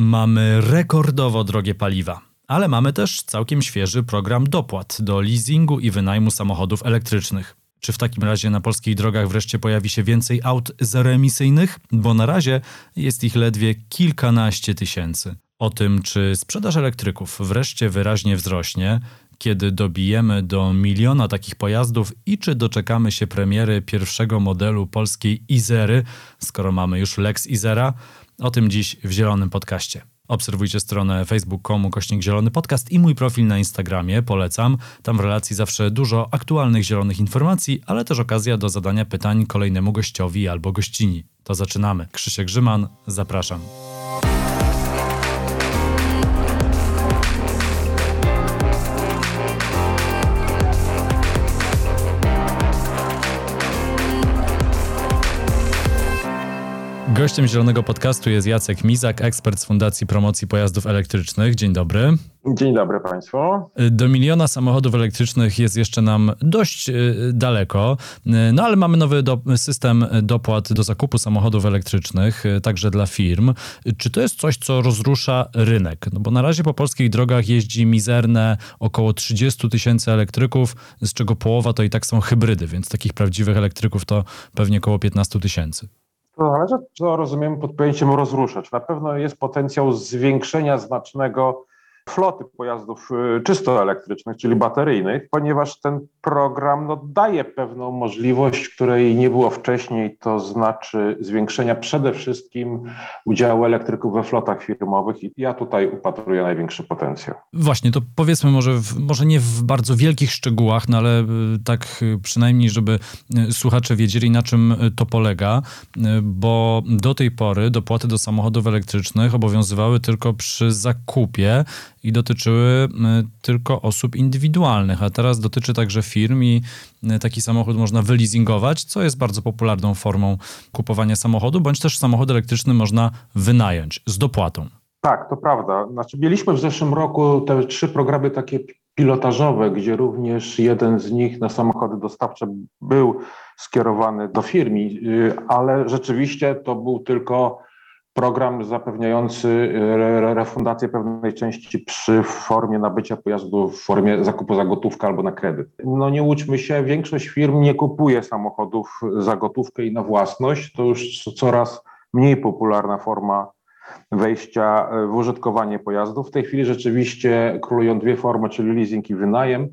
Mamy rekordowo drogie paliwa, ale mamy też całkiem świeży program dopłat do leasingu i wynajmu samochodów elektrycznych. Czy w takim razie na polskich drogach wreszcie pojawi się więcej aut zeroemisyjnych? Bo na razie jest ich ledwie kilkanaście tysięcy. O tym, czy sprzedaż elektryków wreszcie wyraźnie wzrośnie, kiedy dobijemy do miliona takich pojazdów i czy doczekamy się premiery pierwszego modelu polskiej Izery, skoro mamy już Lex Izera, o tym dziś w Zielonym Podcaście. Obserwujcie stronę facebook.com kośnik zielony podcast i mój profil na Instagramie, polecam. Tam w relacji zawsze dużo aktualnych zielonych informacji, ale też okazja do zadania pytań kolejnemu gościowi albo gościni. To zaczynamy. Krzysiek Grzyman, zapraszam. Gościem Zielonego Podcastu jest Jacek Mizak, ekspert z Fundacji Promocji Pojazdów Elektrycznych. Dzień dobry. Dzień dobry Państwu. Do miliona samochodów elektrycznych jest jeszcze nam dość y, daleko, y, no ale mamy nowy do, system dopłat do zakupu samochodów elektrycznych, y, także dla firm. Czy to jest coś, co rozrusza rynek? No bo na razie po polskich drogach jeździ mizerne około 30 tysięcy elektryków, z czego połowa to i tak są hybrydy, więc takich prawdziwych elektryków to pewnie około 15 tysięcy. To zależy, co rozumiemy pod pojęciem rozruszać. Na pewno jest potencjał zwiększenia znacznego floty pojazdów y, czysto elektrycznych, czyli bateryjnych, ponieważ ten program no, daje pewną możliwość, której nie było wcześniej, to znaczy zwiększenia przede wszystkim udziału elektryków we flotach firmowych i ja tutaj upatruję największy potencjał. Właśnie, to powiedzmy może, w, może nie w bardzo wielkich szczegółach, no ale y, tak y, przynajmniej, żeby słuchacze wiedzieli na czym to polega, bo do tej pory dopłaty do samochodów elektrycznych obowiązywały tylko przy zakupie i dotyczyły tylko osób indywidualnych, a teraz dotyczy także firm i taki samochód można wyleasingować, co jest bardzo popularną formą kupowania samochodu, bądź też samochód elektryczny można wynająć z dopłatą. Tak, to prawda. Znaczy, mieliśmy w zeszłym roku te trzy programy takie pilotażowe, gdzie również jeden z nich na samochody dostawcze był skierowany do firmy, ale rzeczywiście to był tylko program zapewniający e, refundację pewnej części przy formie nabycia pojazdu w formie zakupu za gotówkę albo na kredyt. No nie łudźmy się, większość firm nie kupuje samochodów za gotówkę i na własność. To już coraz mniej popularna forma wejścia e, w użytkowanie pojazdów. W tej chwili rzeczywiście królują dwie formy, czyli leasing i wynajem.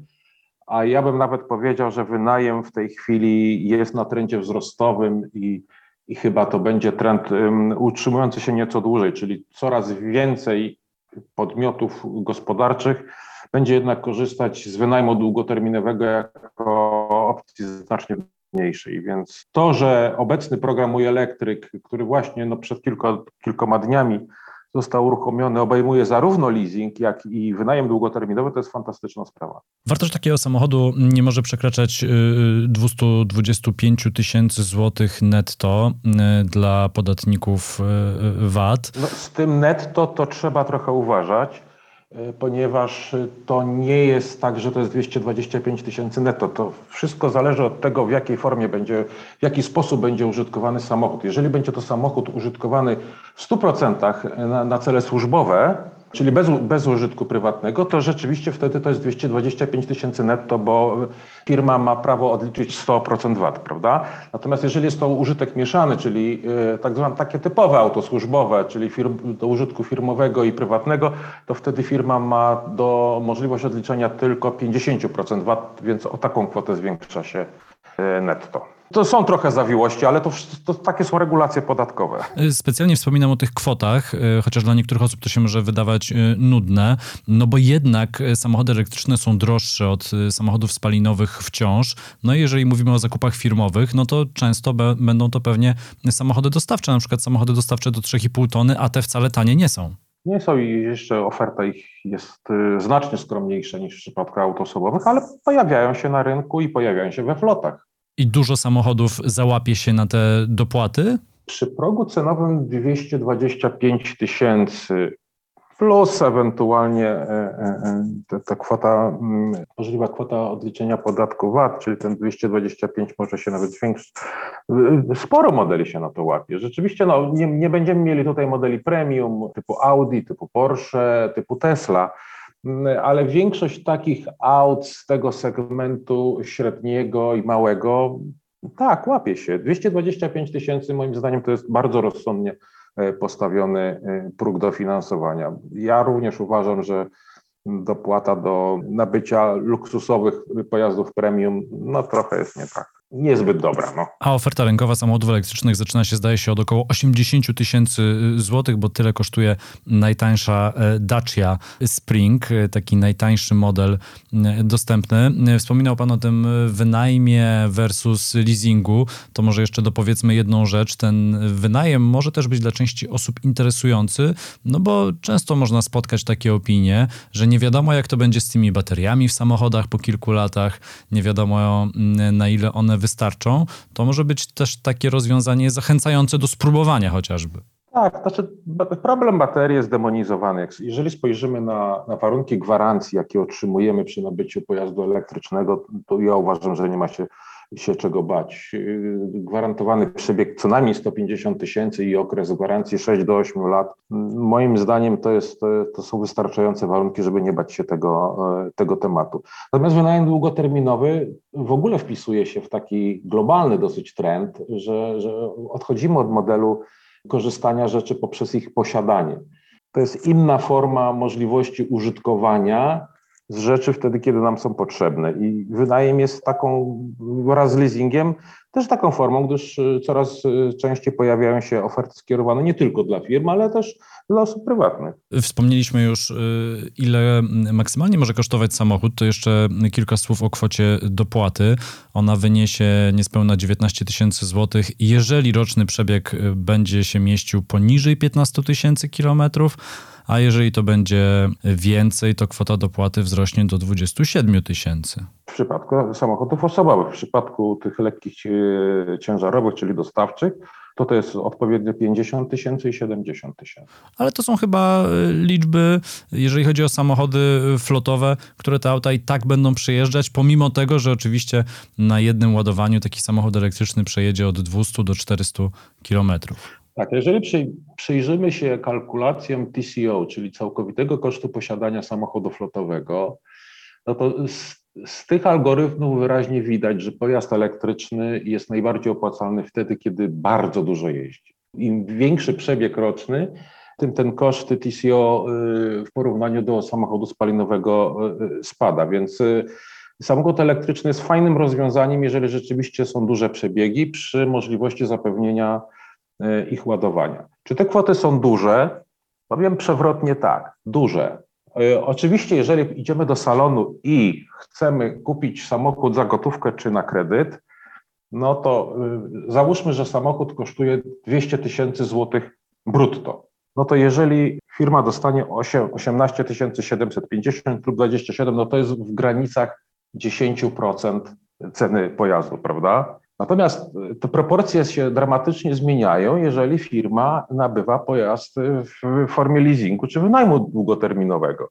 A ja bym nawet powiedział, że wynajem w tej chwili jest na trendzie wzrostowym i i chyba to będzie trend utrzymujący się nieco dłużej, czyli coraz więcej podmiotów gospodarczych będzie jednak korzystać z wynajmu długoterminowego jako opcji znacznie mniejszej. Więc to, że obecny program Mój Elektryk, który właśnie no przed kilka, kilkoma dniami został uruchomiony, obejmuje zarówno leasing, jak i wynajem długoterminowy, to jest fantastyczna sprawa. Wartość takiego samochodu nie może przekraczać 225 y, tysięcy złotych netto y, dla podatników y, VAT. No, z tym netto to trzeba trochę uważać ponieważ to nie jest tak, że to jest 225 tysięcy netto. To wszystko zależy od tego, w jakiej formie będzie, w jaki sposób będzie użytkowany samochód. Jeżeli będzie to samochód użytkowany w 100% na, na cele służbowe, czyli bez, bez użytku prywatnego, to rzeczywiście wtedy to jest 225 tysięcy netto, bo firma ma prawo odliczyć 100% VAT, prawda? Natomiast jeżeli jest to użytek mieszany, czyli e, tak zwane takie typowe auto służbowe, czyli firm, do użytku firmowego i prywatnego, to wtedy firma ma do możliwość odliczenia tylko 50% VAT, więc o taką kwotę zwiększa się e, netto. To są trochę zawiłości, ale to, to, takie są regulacje podatkowe. Specjalnie wspominam o tych kwotach, e, chociaż dla niektórych osób to się może wydawać e, nudne, no bo jednak samochody elektryczne są droższe od samochodów spalinowych wciąż. No i jeżeli mówimy o zakupach firmowych, no to często be, będą to pewnie samochody dostawcze, na przykład samochody dostawcze do 3,5 tony, a te wcale tanie nie są. Nie są i jeszcze oferta ich jest znacznie skromniejsza niż w przypadku aut osobowych, ale pojawiają się na rynku i pojawiają się we flotach. I dużo samochodów załapie się na te dopłaty? Przy progu cenowym 225 tysięcy plus ewentualnie ta, ta kwota, mm, możliwa kwota odliczenia podatku VAT, czyli ten 225 może się nawet zwiększyć. Sporo modeli się na to łapie. Rzeczywiście no, nie, nie będziemy mieli tutaj modeli premium typu Audi, typu Porsche, typu Tesla, ale większość takich aut z tego segmentu średniego i małego, tak, łapie się. 225 tysięcy moim zdaniem to jest bardzo rozsądnie E, postawiony e, próg dofinansowania. Ja również uważam, że dopłata do nabycia luksusowych pojazdów premium, no trochę jest nie tak niezbyt dobra. No. A oferta rynkowa samochodów elektrycznych zaczyna się, zdaje się, od około 80 tysięcy y, złotych, bo tyle kosztuje najtańsza e, Dacia Spring, e, taki najtańszy model e, dostępny. Wspominał Pan o tym wynajmie versus leasingu. To może jeszcze dopowiedzmy jedną rzecz. Ten wynajem może też być dla części osób interesujący, no bo często można spotkać takie opinie, że nie wiadomo, jak to będzie z tymi bateriami w samochodach po kilku latach, nie wiadomo, na ile one wystarczą, to może być też takie rozwiązanie zachęcające do spróbowania chociażby. Tak, znaczy problem baterii jest demonizowany. Jeżeli spojrzymy na, na, warunki gwarancji, jakie otrzymujemy przy nabyciu pojazdu elektrycznego, to ja uważam, że nie ma się się czego bać. Gwarantowany przebieg co najmniej 150 tysięcy i okres gwarancji 6 do 8 lat. Moim zdaniem to, jest, to są wystarczające warunki, żeby nie bać się tego, tego tematu. Natomiast wynajem długoterminowy w ogóle wpisuje się w taki globalny dosyć trend, że, że odchodzimy od modelu korzystania rzeczy poprzez ich posiadanie. To jest inna forma możliwości użytkowania z rzeczy wtedy, kiedy nam są potrzebne. I wynajem jest taką, wraz z leasingiem, też taką formą, gdyż y, coraz y, częściej pojawiają się oferty skierowane nie tylko dla firm, ale też dla osób prywatnych. Wspomnieliśmy już, y, ile maksymalnie może kosztować samochód. To jeszcze kilka słów o kwocie dopłaty. Ona wyniesie niespełna 19 tysięcy złotych. Jeżeli roczny przebieg będzie się mieścił poniżej 15 tysięcy kilometrów, a jeżeli to będzie więcej, to kwota dopłaty wzrośnie do 27 tysięcy. W przypadku samochodów osobowych, w przypadku tych lekkich e, ciężarowych, czyli dostawczych, to to jest odpowiednio 50 tysięcy i 70 tysięcy. Ale to są chyba e, liczby, jeżeli chodzi o samochody flotowe, które te auta i tak będą przejeżdżać, pomimo tego, że oczywiście na jednym ładowaniu taki samochód elektryczny przejedzie od 200 do 400 kilometrów. Tak, jeżeli przyjrzymy się kalkulacjom TCO, czyli całkowitego kosztu posiadania samochodu flotowego, no to z, z, tych algorytmów wyraźnie widać, że pojazd elektryczny jest najbardziej opłacalny wtedy, kiedy bardzo dużo jeździ. Im większy przebieg roczny, tym ten koszt TCO y, w porównaniu do samochodu spalinowego y, spada, więc y, Samochód elektryczny jest fajnym rozwiązaniem, jeżeli rzeczywiście są duże przebiegi, przy możliwości zapewnienia ich ładowania. Czy te kwoty są duże? Powiem przewrotnie tak, duże. E, oczywiście, jeżeli idziemy do salonu i chcemy kupić samochód za gotówkę czy na kredyt, no to e, załóżmy, że samochód kosztuje 200 tysięcy złotych brutto. No to jeżeli firma dostanie 8, 18 750 lub 27, no to jest w granicach 10% ceny pojazdu, prawda? Natomiast y, te proporcje się dramatycznie zmieniają, jeżeli firma nabywa pojazd w formie leasingu czy wynajmu długoterminowego.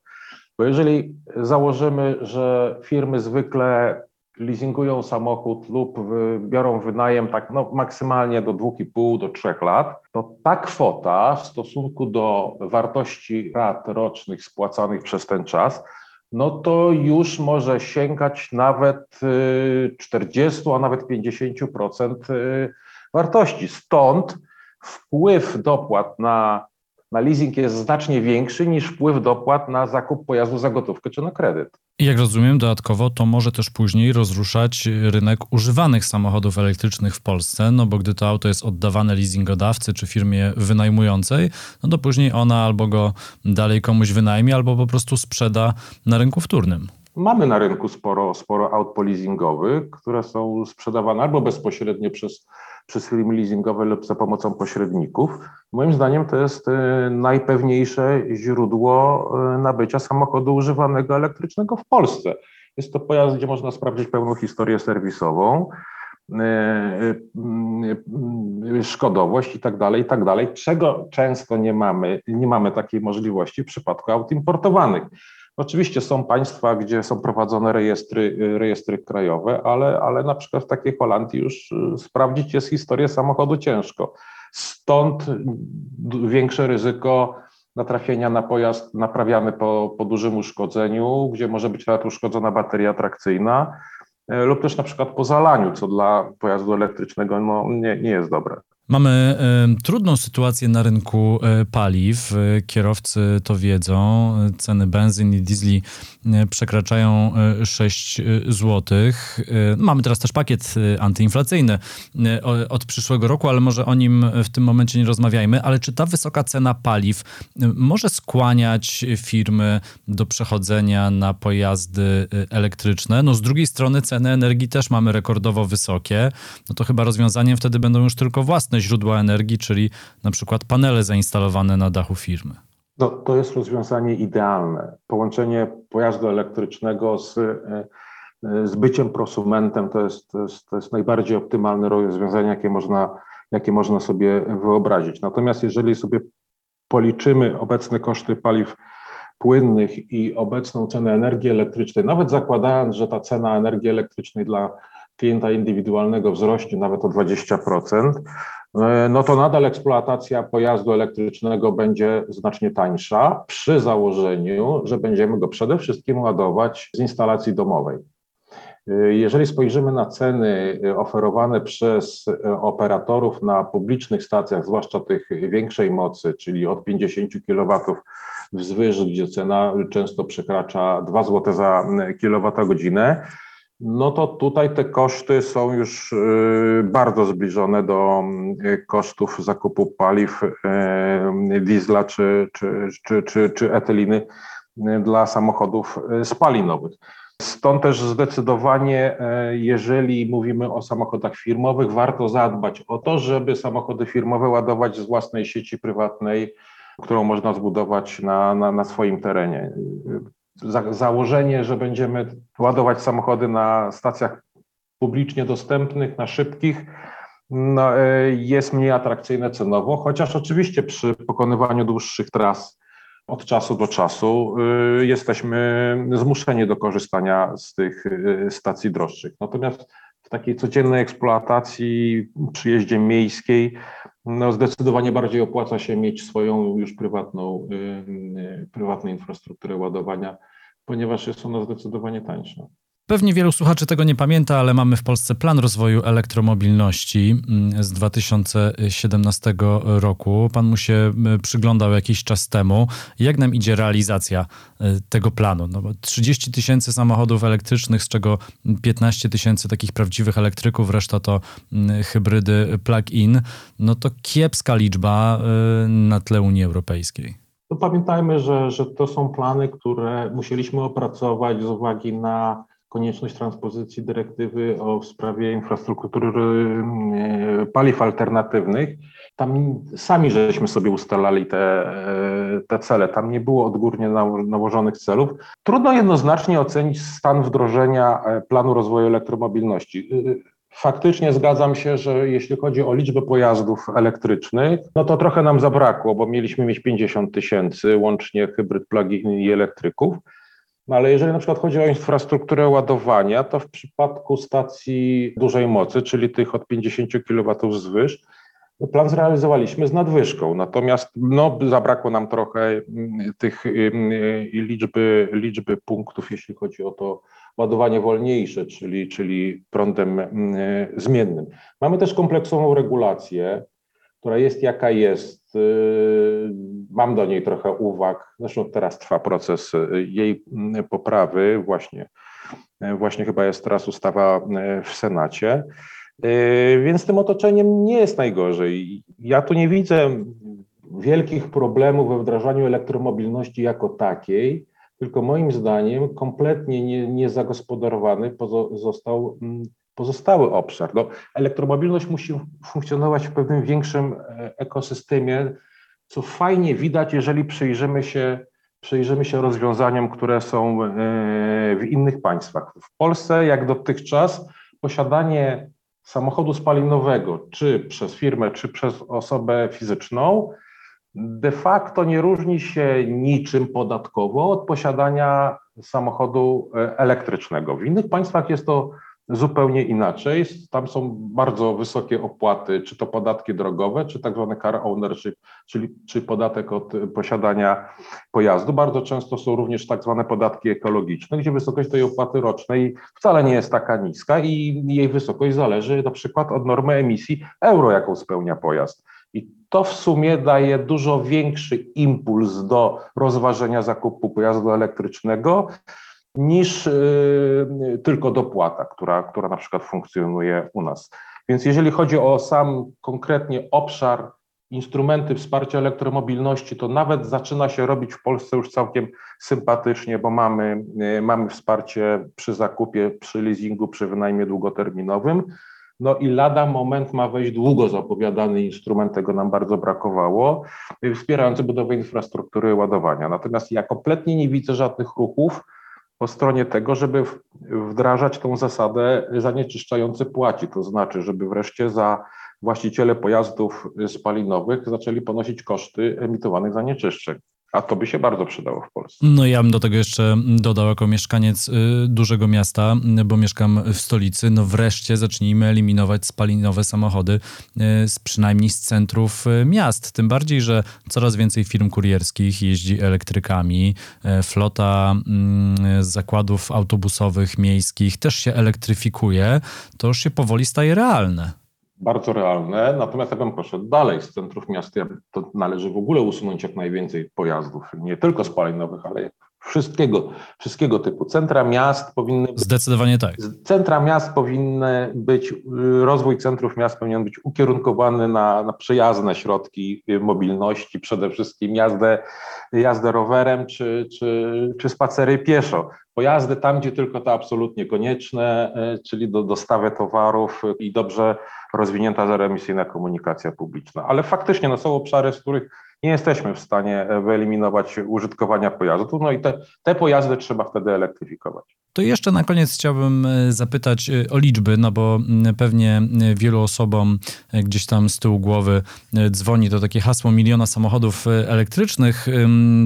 Bo jeżeli założymy, że firmy zwykle leasingują samochód lub biorą wynajem tak no, maksymalnie do 2,5 do 3 lat, to ta kwota w stosunku do wartości rat rocznych spłacanych przez ten czas no to już może sięgać nawet 40, y, a nawet 50% y, wartości. Stąd wpływ dopłat na, na leasing jest znacznie większy niż wpływ dopłat na zakup pojazdu za gotówkę czy na kredyt. Jak rozumiem, dodatkowo to może też później rozruszać rynek używanych samochodów elektrycznych w Polsce, no bo gdy to auto jest oddawane leasingodawcy czy firmie wynajmującej, no to później ona albo go dalej komuś wynajmie, albo po prostu sprzeda na rynku wtórnym. Mamy na rynku sporo, sporo aut polizingowych, które są sprzedawane albo bezpośrednio przez przez firmy leasingowe lub za pomocą pośredników. Moim zdaniem to jest e, najpewniejsze źródło e, nabycia samochodu używanego elektrycznego w Polsce. Jest to pojazd, gdzie można sprawdzić pełną historię serwisową. szkodowość i tak dalej, i tak dalej, czego często nie mamy, nie mamy takiej możliwości w przypadku aut importowanych. Oczywiście są państwa, gdzie są prowadzone rejestry, rejestry krajowe, ale, ale na przykład w takiej Holandii już y, sprawdzić jest historię samochodu ciężko. Stąd większe ryzyko natrafienia na pojazd naprawiany po, po dużym uszkodzeniu, gdzie może być nawet uszkodzona bateria trakcyjna e, lub też na przykład po zalaniu, co dla pojazdu elektrycznego no, nie, nie jest dobre. Mamy y, trudną sytuację na rynku y, paliw. Y, kierowcy to wiedzą. Ceny benzyn i diesli przekraczają 6 zł. Mamy teraz też pakiet antyinflacyjny od przyszłego roku, ale może o nim w tym momencie nie rozmawiajmy. Ale czy ta wysoka cena paliw może skłaniać firmy do przechodzenia na pojazdy elektryczne? No z drugiej strony ceny energii też mamy rekordowo wysokie. No to chyba rozwiązaniem wtedy będą już tylko własne źródła energii, czyli na przykład panele zainstalowane na dachu firmy. No, to jest rozwiązanie idealne. Połączenie pojazdu elektrycznego z, e, z byciem prosumentem to jest, to, jest, to jest najbardziej optymalne rozwiązanie, jakie można, jakie można sobie wyobrazić. Natomiast jeżeli sobie policzymy obecne koszty paliw płynnych i obecną cenę energii elektrycznej, nawet zakładając, że ta cena energii elektrycznej dla klienta indywidualnego wzrośnie nawet o 20%, E, no to nadal eksploatacja pojazdu elektrycznego będzie znacznie tańsza przy założeniu, że będziemy go przede wszystkim ładować z instalacji domowej. E, jeżeli spojrzymy na ceny e, oferowane przez operatorów na publicznych stacjach, zwłaszcza tych większej mocy, czyli od 50 kW wzwyż, gdzie cena często przekracza 2 zł za kilowatogodzinę, no to tutaj te koszty są już y, bardzo zbliżone do y, kosztów zakupu paliw y, diesla czy, czy, czy, czy, czy etyliny dla samochodów spalinowych. Stąd też zdecydowanie, jeżeli mówimy o samochodach firmowych, warto zadbać o to, żeby samochody firmowe ładować z własnej sieci prywatnej, którą można zbudować na, na, na swoim terenie za, założenie, że będziemy ładować samochody na stacjach publicznie dostępnych, na szybkich, no, e, jest mniej atrakcyjne cenowo, chociaż oczywiście przy pokonywaniu dłuższych tras od czasu do czasu y, jesteśmy zmuszeni do korzystania z tych y, stacji droższych. Natomiast takiej codziennej eksploatacji, przy jeździe miejskiej, no zdecydowanie bardziej opłaca się mieć swoją już prywatną, y, prywatną infrastrukturę ładowania, ponieważ jest ona zdecydowanie tańsza. Pewnie wielu słuchaczy tego nie pamięta, ale mamy w Polsce plan rozwoju elektromobilności mm, z 2017 roku. Pan mu się przyglądał jakiś czas temu. Jak nam idzie realizacja y, tego planu? No bo 30 tysięcy samochodów elektrycznych, z czego 15 tysięcy takich prawdziwych elektryków, reszta to hybrydy plug-in. No to kiepska liczba y, na tle Unii Europejskiej. To pamiętajmy, że, że to są plany, które musieliśmy opracować z uwagi na konieczność transpozycji dyrektywy o w sprawie infrastruktury e, paliw alternatywnych. Tam sami żeśmy sobie ustalali te, e, te cele, tam nie było odgórnie nałożonych celów. Trudno jednoznacznie ocenić stan wdrożenia e, planu rozwoju elektromobilności. Faktycznie zgadzam się, że jeśli chodzi o liczbę pojazdów elektrycznych, no to trochę nam zabrakło, bo mieliśmy mieć 50 tysięcy, łącznie hybryd plug-in i elektryków. No ale jeżeli na przykład chodzi o infrastrukturę ładowania, to w przypadku stacji dużej mocy, czyli tych od 50 kW wzwyż, no plan zrealizowaliśmy z nadwyżką, natomiast no, zabrakło nam trochę mm, tych mm, liczby, liczby punktów, jeśli chodzi o to ładowanie wolniejsze, czyli, czyli prądem mm, zmiennym. Mamy też kompleksową regulację, która jest jaka jest. Y, mam do niej trochę uwag. Zresztą teraz trwa proces y, jej mm, poprawy. Właśnie, y, właśnie chyba jest teraz ustawa w Senacie. Więc tym otoczeniem nie jest najgorzej. Ja tu nie widzę wielkich problemów we wdrażaniu elektromobilności jako takiej, tylko moim zdaniem kompletnie nie, niezagospodarowany został mm, pozostały obszar. No, elektromobilność musi funkcjonować w pewnym większym e, ekosystemie, co fajnie widać, jeżeli przyjrzymy się, przyjrzymy się rozwiązaniom, które są e, w innych państwach. W Polsce, jak dotychczas, posiadanie samochodu spalinowego, czy przez firmę, czy przez osobę fizyczną, de facto nie różni się niczym podatkowo od posiadania samochodu e, elektrycznego. W innych państwach jest to zupełnie inaczej. Tam są bardzo wysokie opłaty, czy to podatki drogowe, czy tak zwany car ownership, czyli czy podatek od posiadania pojazdu. Bardzo często są również tak zwane podatki ekologiczne, gdzie wysokość tej opłaty rocznej wcale nie jest taka niska i jej wysokość zależy na przykład od normy emisji euro, jaką spełnia pojazd. I to w sumie daje dużo większy impuls do rozważenia zakupu pojazdu elektrycznego niż y, tylko dopłata, która, która na przykład funkcjonuje u nas. Więc jeżeli chodzi o sam konkretnie obszar instrumenty wsparcia elektromobilności, to nawet zaczyna się robić w Polsce już całkiem sympatycznie, bo mamy, y, mamy wsparcie przy zakupie, przy leasingu, przy wynajmie długoterminowym. No i lada moment ma wejść długo zapowiadany instrument, tego nam bardzo brakowało, wspierający budowę infrastruktury ładowania. Natomiast ja kompletnie nie widzę żadnych ruchów po stronie tego, żeby wdrażać tą zasadę zanieczyszczający płaci, to znaczy, żeby wreszcie za właściciele pojazdów spalinowych zaczęli ponosić koszty emitowanych zanieczyszczeń. A to by się bardzo przydało w Polsce. No ja bym do tego jeszcze dodał jako mieszkaniec y, dużego miasta, bo mieszkam w stolicy, no wreszcie zacznijmy eliminować spalinowe samochody y, z przynajmniej z centrów y, miast. Tym bardziej, że coraz więcej firm kurierskich jeździ elektrykami. Flota mm, zakładów autobusowych, miejskich też się elektryfikuje. To już się powoli staje realne bardzo realne, natomiast ja bym poszedł dalej. Z centrów miast to należy w ogóle usunąć jak najwięcej pojazdów, nie tylko spalinowych, ale wszystkiego, wszystkiego typu. Centra miast powinny być, Zdecydowanie tak. Centra miast powinny być, rozwój centrów miast powinien być ukierunkowany na, na przyjazne środki mobilności, przede wszystkim jazdę, jazdę rowerem czy, czy, czy spacery pieszo. Pojazdy tam, gdzie tylko to absolutnie konieczne, e, czyli do dostawy towarów i dobrze rozwinięta zeroemisyjna komunikacja publiczna. Ale faktycznie no, są obszary, z których nie jesteśmy w stanie wyeliminować użytkowania pojazdów, no i te, te pojazdy trzeba wtedy elektryfikować. To jeszcze na koniec chciałbym e, zapytać e, o liczby, no bo pewnie e, wielu osobom gdzieś tam z tyłu głowy dzwoni to takie hasło miliona samochodów elektrycznych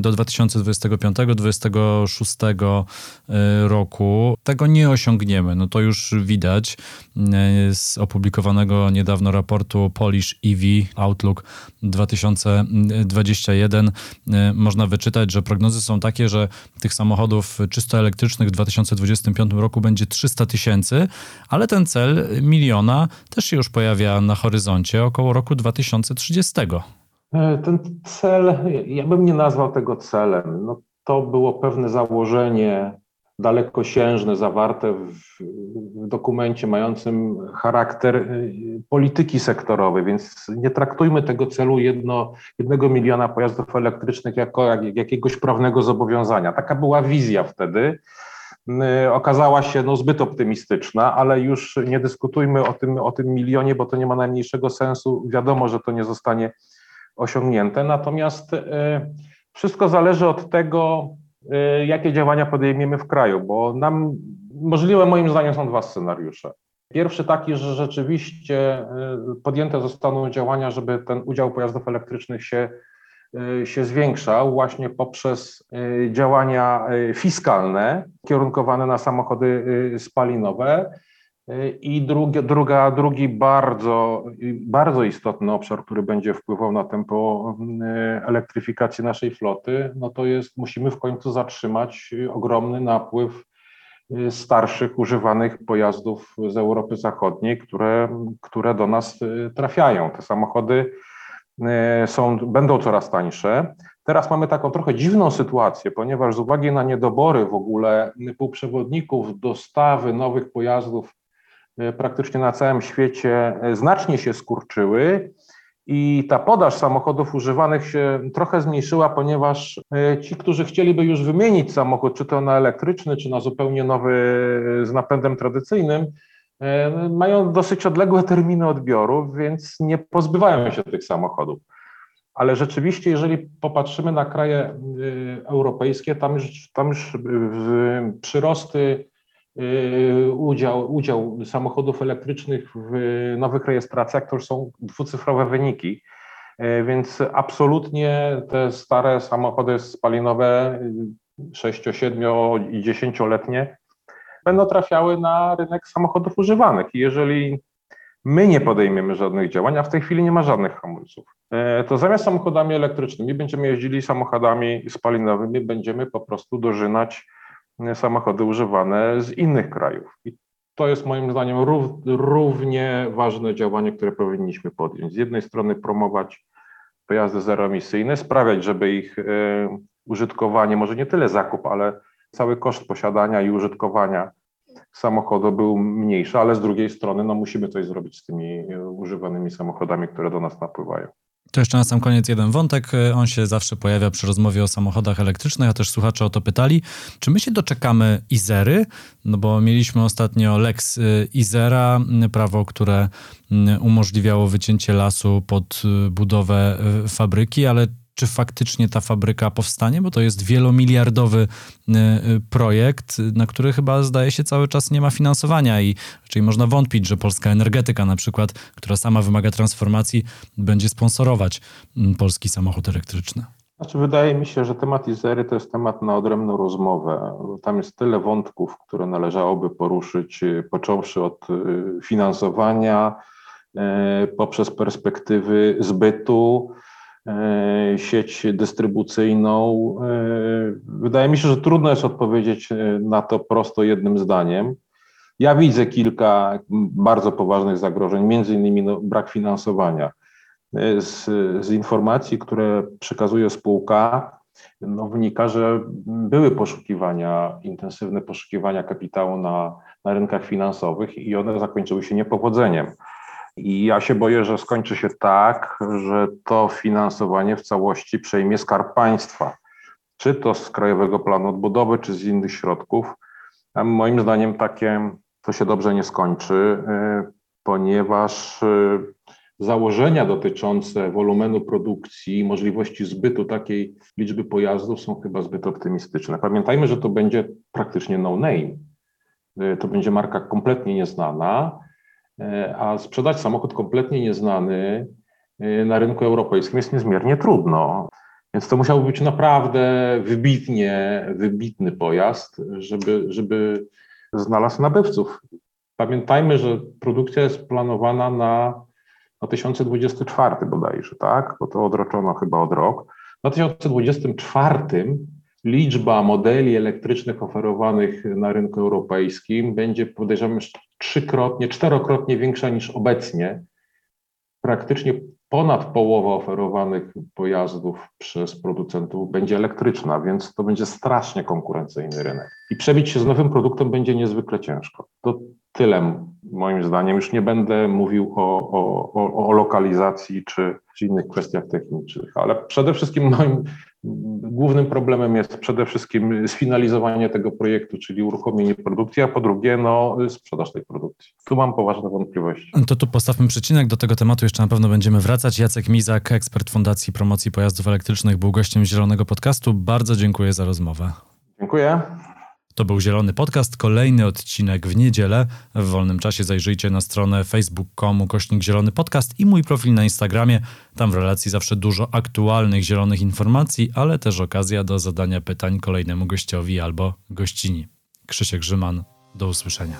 do 2025-2026 roku. Tego nie osiągniemy, no to już widać z opublikowanego niedawno raportu Polish EV Outlook 2021. Można wyczytać, że prognozy są takie, że tych samochodów czysto elektrycznych w 2025 2025 roku będzie 300 tysięcy, ale ten cel miliona też się już pojawia na horyzoncie około roku 2030. E, ten cel, ja bym nie nazwał tego celem. No, to było pewne założenie dalekosiężne, zawarte w, dokumencie mającym charakter e, polityki sektorowej, więc nie traktujmy tego celu jedno, jednego miliona pojazdów elektrycznych jako jak, jakiegoś prawnego zobowiązania. Taka była wizja wtedy. Y, okazała się no, zbyt optymistyczna, ale już nie dyskutujmy o tym, o tym milionie, bo to nie ma najmniejszego sensu. Wiadomo, że to nie zostanie osiągnięte. Natomiast y, wszystko zależy od tego, y, jakie działania podejmiemy w kraju, bo nam możliwe moim zdaniem są dwa scenariusze. Pierwszy taki, że rzeczywiście podjęte zostaną działania, żeby ten udział pojazdów elektrycznych się się zwiększał właśnie poprzez y, działania y, fiskalne kierunkowane na samochody spalinowe. I drugi, druga, drugi bardzo, bardzo istotny obszar, który będzie wpływał na tempo elektryfikacji naszej floty, no to jest, musimy w końcu zatrzymać ogromny napływ starszych, używanych pojazdów z Europy Zachodniej, które, które do nas trafiają. Te samochody są, będą coraz tańsze. Teraz mamy taką trochę dziwną sytuację, ponieważ z uwagi na niedobory w ogóle półprzewodników, dostawy nowych pojazdów e, praktycznie na całym świecie e, znacznie się skurczyły i ta podaż samochodów używanych się trochę zmniejszyła, ponieważ ci, którzy chcieliby już wymienić samochód, czy to na elektryczny, czy na zupełnie nowy z napędem tradycyjnym, E, mają dosyć odległe terminy odbioru, więc nie pozbywają się tych samochodów. Ale rzeczywiście, jeżeli popatrzymy na kraje y, europejskie, tam już, tam już przyrosty udział, udział samochodów elektrycznych w nowych rejestracjach, to już są dwucyfrowe wyniki. Więc absolutnie te stare samochody spalinowe, 6, 7 i 10-letnie, będą trafiały na rynek samochodów używanych. I jeżeli my nie podejmiemy żadnych działań, a w tej chwili nie ma żadnych hamulców, e, to zamiast samochodami elektrycznymi będziemy jeździli samochodami spalinowymi, będziemy po prostu dożynać e, samochody używane z innych krajów. I to jest moim zdaniem równie ważne działanie, które powinniśmy podjąć. Z jednej strony promować pojazdy zeroemisyjne, sprawiać, żeby ich e, użytkowanie, może nie tyle zakup, ale cały koszt posiadania i użytkowania samochodu był mniejszy, ale z drugiej strony no, musimy coś zrobić z tymi e, używanymi samochodami, które do nas napływają. To jeszcze na sam koniec jeden wątek. E, on się zawsze pojawia przy rozmowie o samochodach elektrycznych, a też słuchacze o to pytali. Czy my się doczekamy Izery? No bo mieliśmy ostatnio Lex e, Izera, prawo, które umożliwiało wycięcie lasu pod budowę fabryki, ale czy faktycznie ta fabryka powstanie, bo to jest wielomiliardowy y, y, projekt, na który chyba zdaje się cały czas nie ma finansowania i czyli można wątpić, że polska energetyka na przykład, która sama wymaga transformacji, będzie sponsorować mm, polski samochód elektryczny. Znaczy, wydaje mi się, że temat Izery to jest temat na odrębną rozmowę. Tam jest tyle wątków, które należałoby poruszyć, y, począwszy od finansowania, poprzez perspektywy zbytu, sieć dystrybucyjną. E, wydaje mi się, że trudno jest odpowiedzieć e, na to prosto jednym zdaniem. Ja widzę kilka bardzo poważnych zagrożeń, między innymi no, brak finansowania. Z, z, informacji, które przekazuje spółka, no, wynika, że były poszukiwania, intensywne poszukiwania kapitału na, na rynkach finansowych i one zakończyły się niepowodzeniem. I ja się boję, że skończy się tak, że to finansowanie w całości przejmie skarb państwa, czy to z Krajowego Planu Odbudowy, czy z innych środków. A moim zdaniem takie to się dobrze nie skończy, y, ponieważ y, założenia dotyczące wolumenu produkcji, możliwości zbytu takiej liczby pojazdów są chyba zbyt optymistyczne. Pamiętajmy, że to będzie praktycznie no name. Y, to będzie marka kompletnie nieznana a sprzedać samochód kompletnie nieznany e, na rynku europejskim jest niezmiernie trudno. Więc to musiałby być naprawdę wybitnie, wybitny pojazd, żeby, żeby znalazł nabywców. Pamiętajmy, że produkcja jest planowana na 2024 bodajże, tak? Bo to odroczono chyba od rok. W 2024 liczba modeli elektrycznych oferowanych na rynku europejskim będzie, podejrzewam, trzykrotnie, czterokrotnie większa niż obecnie. Praktycznie ponad połowa oferowanych pojazdów przez producentów będzie elektryczna, więc to będzie strasznie konkurencyjny rynek. I przebić się z nowym produktem będzie niezwykle ciężko. To tyle moim zdaniem. Już nie będę mówił o, o, o, o lokalizacji czy, czy innych kwestiach technicznych, ale przede wszystkim moim głównym problemem jest przede wszystkim sfinalizowanie tego projektu, czyli uruchomienie produkcji, a po drugie no, sprzedaż tej produkcji. Tu mam poważne wątpliwości. To tu postawmy przecinek, do tego tematu jeszcze na pewno będziemy wracać. Jacek Mizak, ekspert Fundacji Promocji Pojazdów Elektrycznych, był gościem Zielonego Podcastu. Bardzo dziękuję za rozmowę. Dziękuję. To był Zielony Podcast, kolejny odcinek w niedzielę. W wolnym czasie zajrzyjcie na stronę facebook.com kośnik Zielony Podcast i mój profil na Instagramie. Tam w relacji zawsze dużo aktualnych zielonych informacji, ale też okazja do zadania pytań kolejnemu gościowi albo gościni. Krzysiek Grzyman, do usłyszenia.